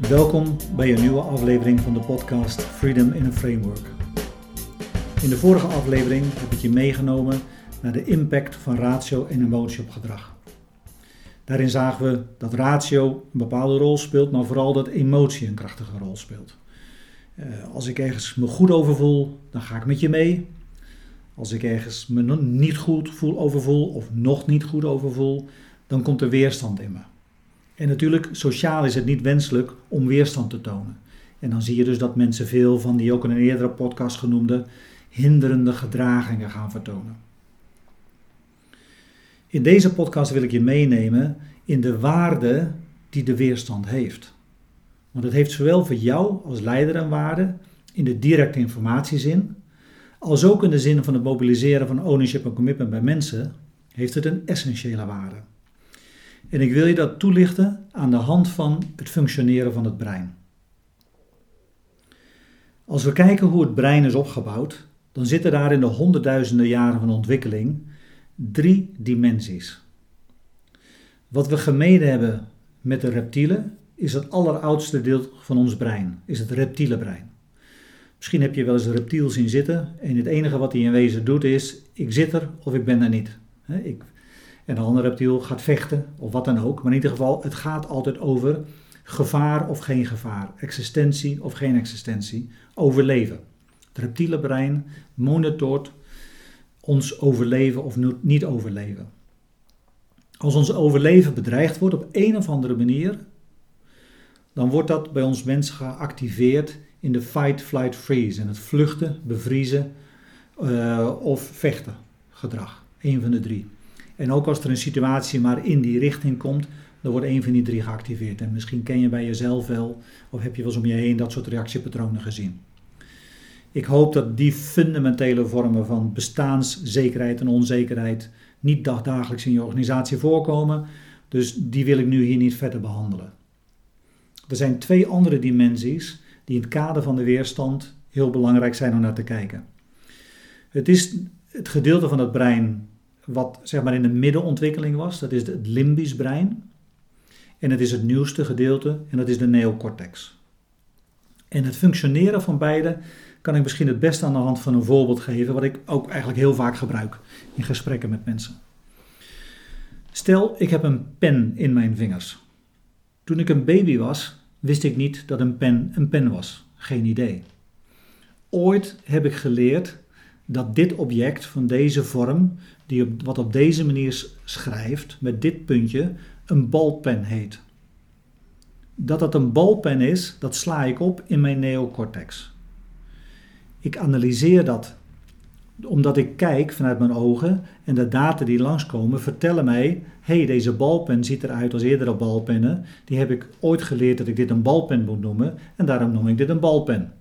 Welkom bij een nieuwe aflevering van de podcast Freedom in a Framework. In de vorige aflevering heb ik je meegenomen naar de impact van ratio en emotie op gedrag. Daarin zagen we dat ratio een bepaalde rol speelt, maar vooral dat emotie een krachtige rol speelt. Uh, als ik ergens me goed over voel, dan ga ik met je mee. Als ik ergens me niet goed voel overvoel of nog niet goed overvoel, dan komt er weerstand in me. En natuurlijk, sociaal is het niet wenselijk om weerstand te tonen. En dan zie je dus dat mensen veel van die ook in een eerdere podcast genoemde hinderende gedragingen gaan vertonen. In deze podcast wil ik je meenemen in de waarde die de weerstand heeft. Want het heeft zowel voor jou als leider een waarde in de directe informatiezin, als ook in de zin van het mobiliseren van ownership en commitment bij mensen, heeft het een essentiële waarde. En ik wil je dat toelichten aan de hand van het functioneren van het brein. Als we kijken hoe het brein is opgebouwd, dan zitten daar in de honderdduizenden jaren van ontwikkeling drie dimensies. Wat we gemeden hebben met de reptielen is het alleroudste deel van ons brein, is het reptiele brein. Misschien heb je wel eens een reptiel zien zitten en het enige wat hij in wezen doet is, ik zit er of ik ben er niet. Ik, en een ander reptiel gaat vechten of wat dan ook, maar in ieder geval, het gaat altijd over gevaar of geen gevaar, existentie of geen existentie, overleven. Het reptiele brein monitort ons overleven of niet overleven. Als ons overleven bedreigd wordt op een of andere manier, dan wordt dat bij ons mens geactiveerd in de fight, flight, freeze. En het vluchten, bevriezen uh, of vechten gedrag. Een van de drie. En ook als er een situatie maar in die richting komt, dan wordt een van die drie geactiveerd. En misschien ken je bij jezelf wel, of heb je wel eens om je heen dat soort reactiepatronen gezien. Ik hoop dat die fundamentele vormen van bestaanszekerheid en onzekerheid niet dagdagelijks in je organisatie voorkomen. Dus die wil ik nu hier niet verder behandelen. Er zijn twee andere dimensies die in het kader van de weerstand heel belangrijk zijn om naar te kijken. Het is het gedeelte van het brein wat zeg maar in de middenontwikkeling was, dat is het limbisch brein. En het is het nieuwste gedeelte en dat is de neocortex. En het functioneren van beide kan ik misschien het beste aan de hand van een voorbeeld geven, wat ik ook eigenlijk heel vaak gebruik in gesprekken met mensen. Stel, ik heb een pen in mijn vingers. Toen ik een baby was, wist ik niet dat een pen een pen was. Geen idee. Ooit heb ik geleerd dat dit object van deze vorm, die op, wat op deze manier schrijft, met dit puntje, een balpen heet. Dat dat een balpen is, dat sla ik op in mijn neocortex. Ik analyseer dat omdat ik kijk vanuit mijn ogen en de data die langskomen vertellen mij: hey, deze balpen ziet eruit als eerdere balpennen. Die heb ik ooit geleerd dat ik dit een balpen moet noemen en daarom noem ik dit een balpen.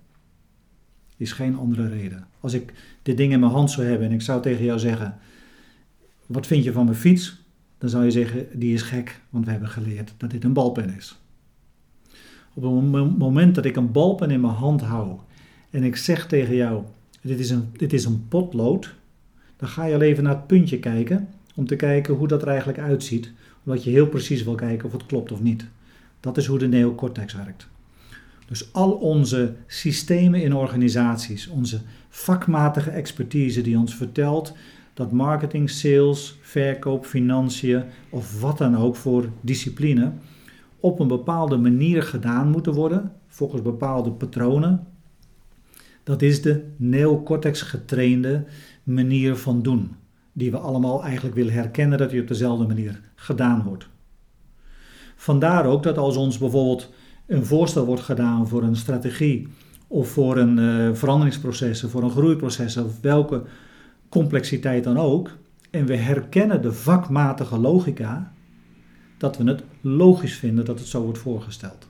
Is geen andere reden. Als ik dit ding in mijn hand zou hebben en ik zou tegen jou zeggen: Wat vind je van mijn fiets? Dan zou je zeggen: Die is gek, want we hebben geleerd dat dit een balpen is. Op het moment dat ik een balpen in mijn hand hou en ik zeg tegen jou: dit is, een, dit is een potlood, dan ga je al even naar het puntje kijken om te kijken hoe dat er eigenlijk uitziet, omdat je heel precies wil kijken of het klopt of niet. Dat is hoe de neocortex werkt. Dus al onze systemen in organisaties, onze vakmatige expertise die ons vertelt dat marketing, sales, verkoop, financiën of wat dan ook voor discipline op een bepaalde manier gedaan moeten worden, volgens bepaalde patronen, dat is de neocortex getrainde manier van doen, die we allemaal eigenlijk willen herkennen dat die op dezelfde manier gedaan wordt. Vandaar ook dat als ons bijvoorbeeld een voorstel wordt gedaan voor een strategie of voor een uh, veranderingsproces, voor een groeiproces of welke complexiteit dan ook, en we herkennen de vakmatige logica, dat we het logisch vinden dat het zo wordt voorgesteld.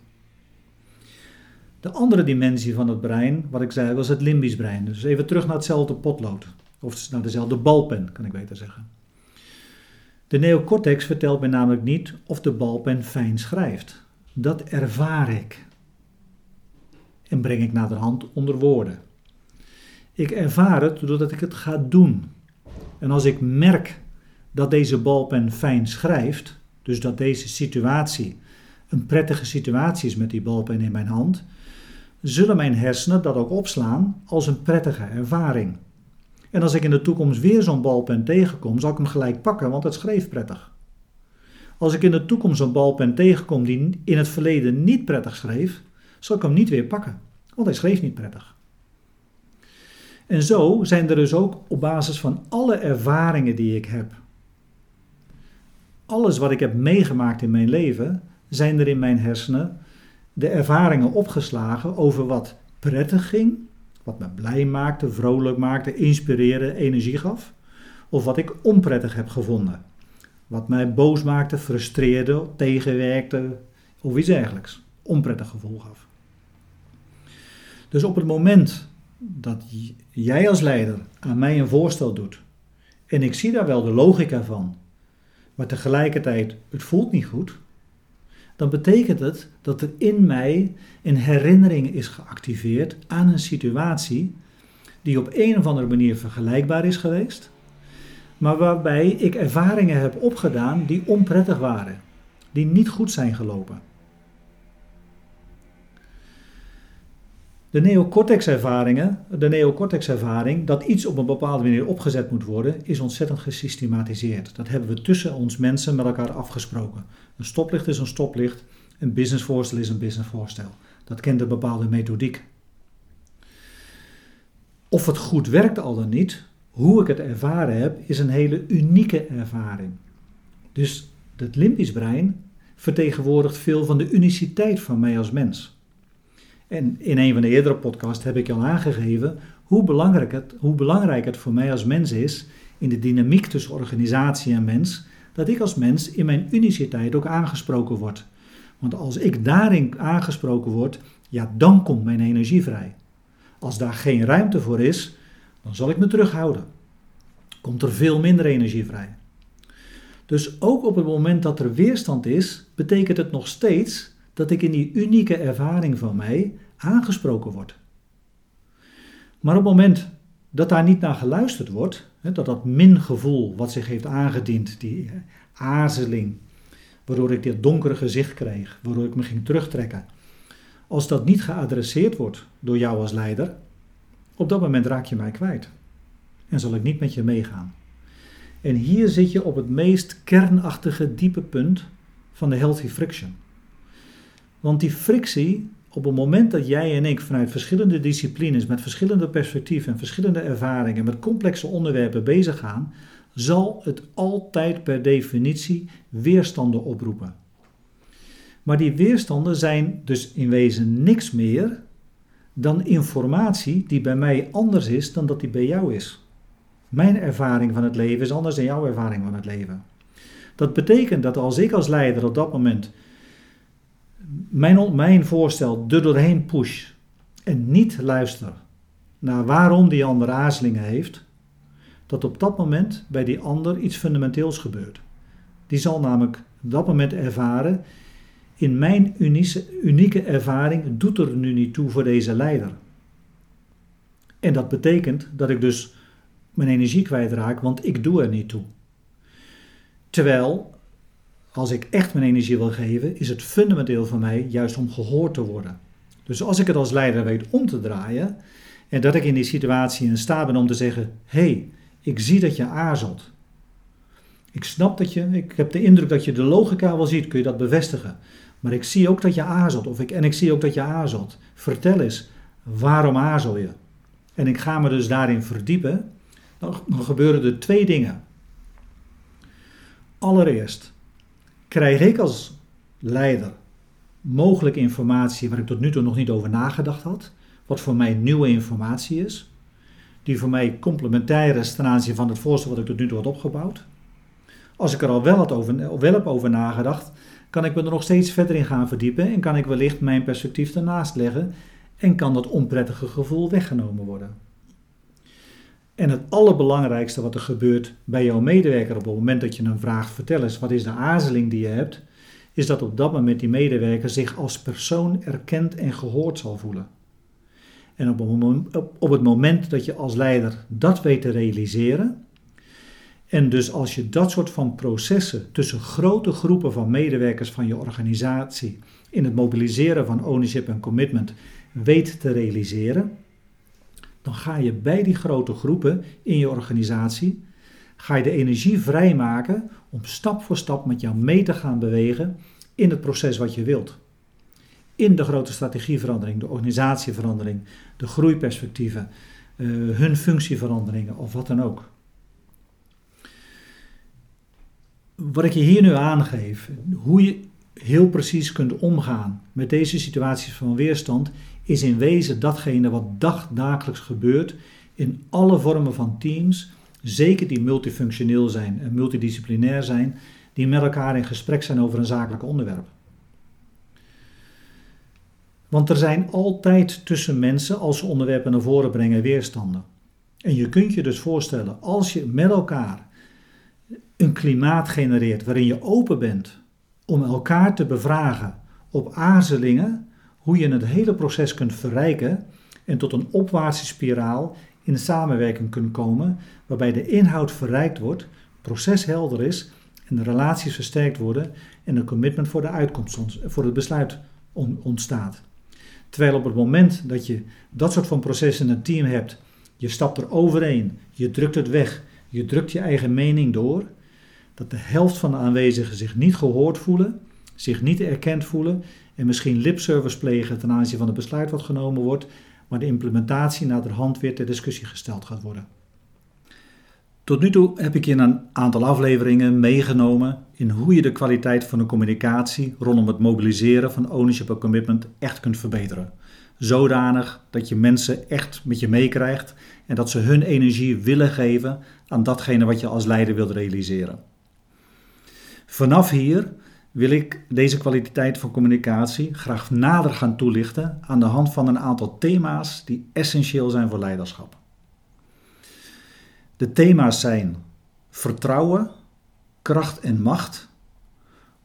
De andere dimensie van het brein, wat ik zei, was het limbisch brein. Dus even terug naar hetzelfde potlood. Of naar dezelfde balpen, kan ik beter zeggen. De neocortex vertelt mij namelijk niet of de balpen fijn schrijft. Dat ervaar ik. En breng ik naar de hand onder woorden. Ik ervaar het doordat ik het ga doen. En als ik merk dat deze balpen fijn schrijft, dus dat deze situatie een prettige situatie is met die balpen in mijn hand, zullen mijn hersenen dat ook opslaan als een prettige ervaring. En als ik in de toekomst weer zo'n balpen tegenkom, zal ik hem gelijk pakken, want het schreef prettig. Als ik in de toekomst een balpen tegenkom die in het verleden niet prettig schreef, zal ik hem niet weer pakken, want hij schreef niet prettig. En zo zijn er dus ook op basis van alle ervaringen die ik heb, alles wat ik heb meegemaakt in mijn leven, zijn er in mijn hersenen de ervaringen opgeslagen over wat prettig ging, wat me blij maakte, vrolijk maakte, inspireerde, energie gaf, of wat ik onprettig heb gevonden. Wat mij boos maakte, frustreerde, tegenwerkte of iets dergelijks. Onprettig gevoel gaf. Dus op het moment dat jij als leider aan mij een voorstel doet en ik zie daar wel de logica van, maar tegelijkertijd het voelt niet goed, dan betekent het dat er in mij een herinnering is geactiveerd aan een situatie die op een of andere manier vergelijkbaar is geweest, maar waarbij ik ervaringen heb opgedaan die onprettig waren, die niet goed zijn gelopen. De neocortex-ervaringen, de neocortex-ervaring dat iets op een bepaalde manier opgezet moet worden, is ontzettend gesystematiseerd. Dat hebben we tussen ons mensen met elkaar afgesproken. Een stoplicht is een stoplicht, een businessvoorstel is een businessvoorstel. Dat kent een bepaalde methodiek. Of het goed werkt al dan niet, hoe ik het ervaren heb, is een hele unieke ervaring. Dus het limbisch brein vertegenwoordigt veel van de uniciteit van mij als mens. En in een van de eerdere podcasts heb ik al aangegeven hoe belangrijk, het, hoe belangrijk het voor mij als mens is in de dynamiek tussen organisatie en mens, dat ik als mens in mijn uniciteit ook aangesproken word. Want als ik daarin aangesproken word, ja, dan komt mijn energie vrij. Als daar geen ruimte voor is, dan zal ik me terughouden. Komt er veel minder energie vrij. Dus ook op het moment dat er weerstand is, betekent het nog steeds dat ik in die unieke ervaring van mij aangesproken word. Maar op het moment dat daar niet naar geluisterd wordt, dat dat mingevoel wat zich heeft aangediend, die aarzeling, waardoor ik dit donkere gezicht kreeg, waardoor ik me ging terugtrekken, als dat niet geadresseerd wordt door jou als leider, op dat moment raak je mij kwijt en zal ik niet met je meegaan. En hier zit je op het meest kernachtige diepe punt van de healthy friction. Want die frictie, op het moment dat jij en ik vanuit verschillende disciplines, met verschillende perspectieven en verschillende ervaringen, met complexe onderwerpen bezig gaan, zal het altijd per definitie weerstanden oproepen. Maar die weerstanden zijn dus in wezen niks meer dan informatie die bij mij anders is dan dat die bij jou is. Mijn ervaring van het leven is anders dan jouw ervaring van het leven. Dat betekent dat als ik als leider op dat moment mijn, mijn voorstel er doorheen push en niet luister naar waarom die ander aarzelingen heeft, dat op dat moment bij die ander iets fundamenteels gebeurt. Die zal namelijk op dat moment ervaren, in mijn unieke ervaring doet er nu niet toe voor deze leider. En dat betekent dat ik dus mijn energie kwijtraak, want ik doe er niet toe. Terwijl als ik echt mijn energie wil geven, is het fundamenteel voor mij juist om gehoord te worden. Dus als ik het als leider weet om te draaien en dat ik in die situatie in staat ben om te zeggen: hé, hey, ik zie dat je aarzelt. Ik snap dat je, ik heb de indruk dat je de logica wel ziet, kun je dat bevestigen. Maar ik zie ook dat je aarzelt, of ik, en ik zie ook dat je aarzelt. Vertel eens, waarom aarzel je? En ik ga me dus daarin verdiepen. Dan, gebeuren er twee dingen. Allereerst, krijg ik als leider mogelijk informatie waar ik tot nu toe nog niet over nagedacht had, wat voor mij nieuwe informatie is, die voor mij complementair is ten aanzien van het voorstel wat ik tot nu toe had opgebouwd. Als ik er al wel, had over, wel heb over nagedacht, kan ik me er nog steeds verder in gaan verdiepen en kan ik wellicht mijn perspectief ernaast leggen en kan dat onprettige gevoel weggenomen worden. En het allerbelangrijkste wat er gebeurt bij jouw medewerker op het moment dat je hem vraagt: vertel eens, wat is de aarzeling die je hebt? Is dat op dat moment die medewerker zich als persoon erkend en gehoord zal voelen. En op het moment dat je als leider dat weet te realiseren En dus als je dat soort van processen tussen grote groepen van medewerkers van je organisatie in het mobiliseren van ownership en commitment weet te realiseren, dan ga je bij die grote groepen in je organisatie ga je de energie vrijmaken om stap voor stap met jou mee te gaan bewegen in het proces wat je wilt. In de grote strategieverandering, de organisatieverandering, de groeiperspectieven, uh, hun functieveranderingen of wat dan ook. Wat ik je hier nu aangeef, hoe je heel precies kunt omgaan met deze situaties van weerstand, is in wezen datgene wat dagdagelijks gebeurt in alle vormen van teams, zeker die multifunctioneel zijn en multidisciplinair zijn, die met elkaar in gesprek zijn over een zakelijk onderwerp. Want er zijn altijd tussen mensen, als ze onderwerpen naar voren brengen, weerstanden. En je kunt je dus voorstellen, als je met elkaar een klimaat genereert waarin je open bent om elkaar te bevragen op aarzelingen, hoe je het hele proces kunt verrijken en tot een opwaartse spiraal in samenwerking kunt komen, waarbij de inhoud verrijkt wordt, proces helder is en de relaties versterkt worden en een commitment voor de uitkomst, voor het besluit ontstaat. Terwijl op het moment dat je dat soort van processen in een team hebt, je stapt er overheen, je drukt het weg, je drukt je eigen mening door, dat de helft van de aanwezigen zich niet gehoord voelen, zich niet erkend voelen en misschien lipservice plegen ten aanzien van het besluit wat genomen wordt, maar de implementatie naderhand weer ter discussie gesteld gaat worden. Tot nu toe heb ik je een aantal afleveringen meegenomen in hoe je de kwaliteit van de communicatie rondom het mobiliseren van ownership en commitment echt kunt verbeteren. Zodanig dat je mensen echt met je meekrijgt en dat ze hun energie willen geven aan datgene wat je als leider wilt realiseren. Vanaf hier wil ik deze kwaliteit van communicatie graag nader gaan toelichten aan de hand van een aantal thema's die essentieel zijn voor leiderschap. De thema's zijn vertrouwen, kracht en macht,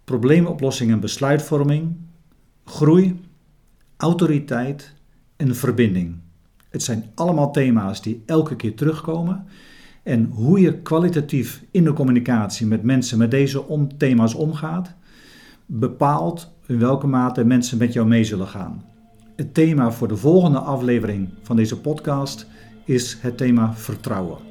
probleemoplossing en besluitvorming, groei, autoriteit en verbinding. Het zijn allemaal thema's die elke keer terugkomen. En hoe je kwalitatief in de communicatie met mensen met deze thema's omgaat, bepaalt in welke mate mensen met jou mee zullen gaan. Het thema voor de volgende aflevering van deze podcast is het thema vertrouwen.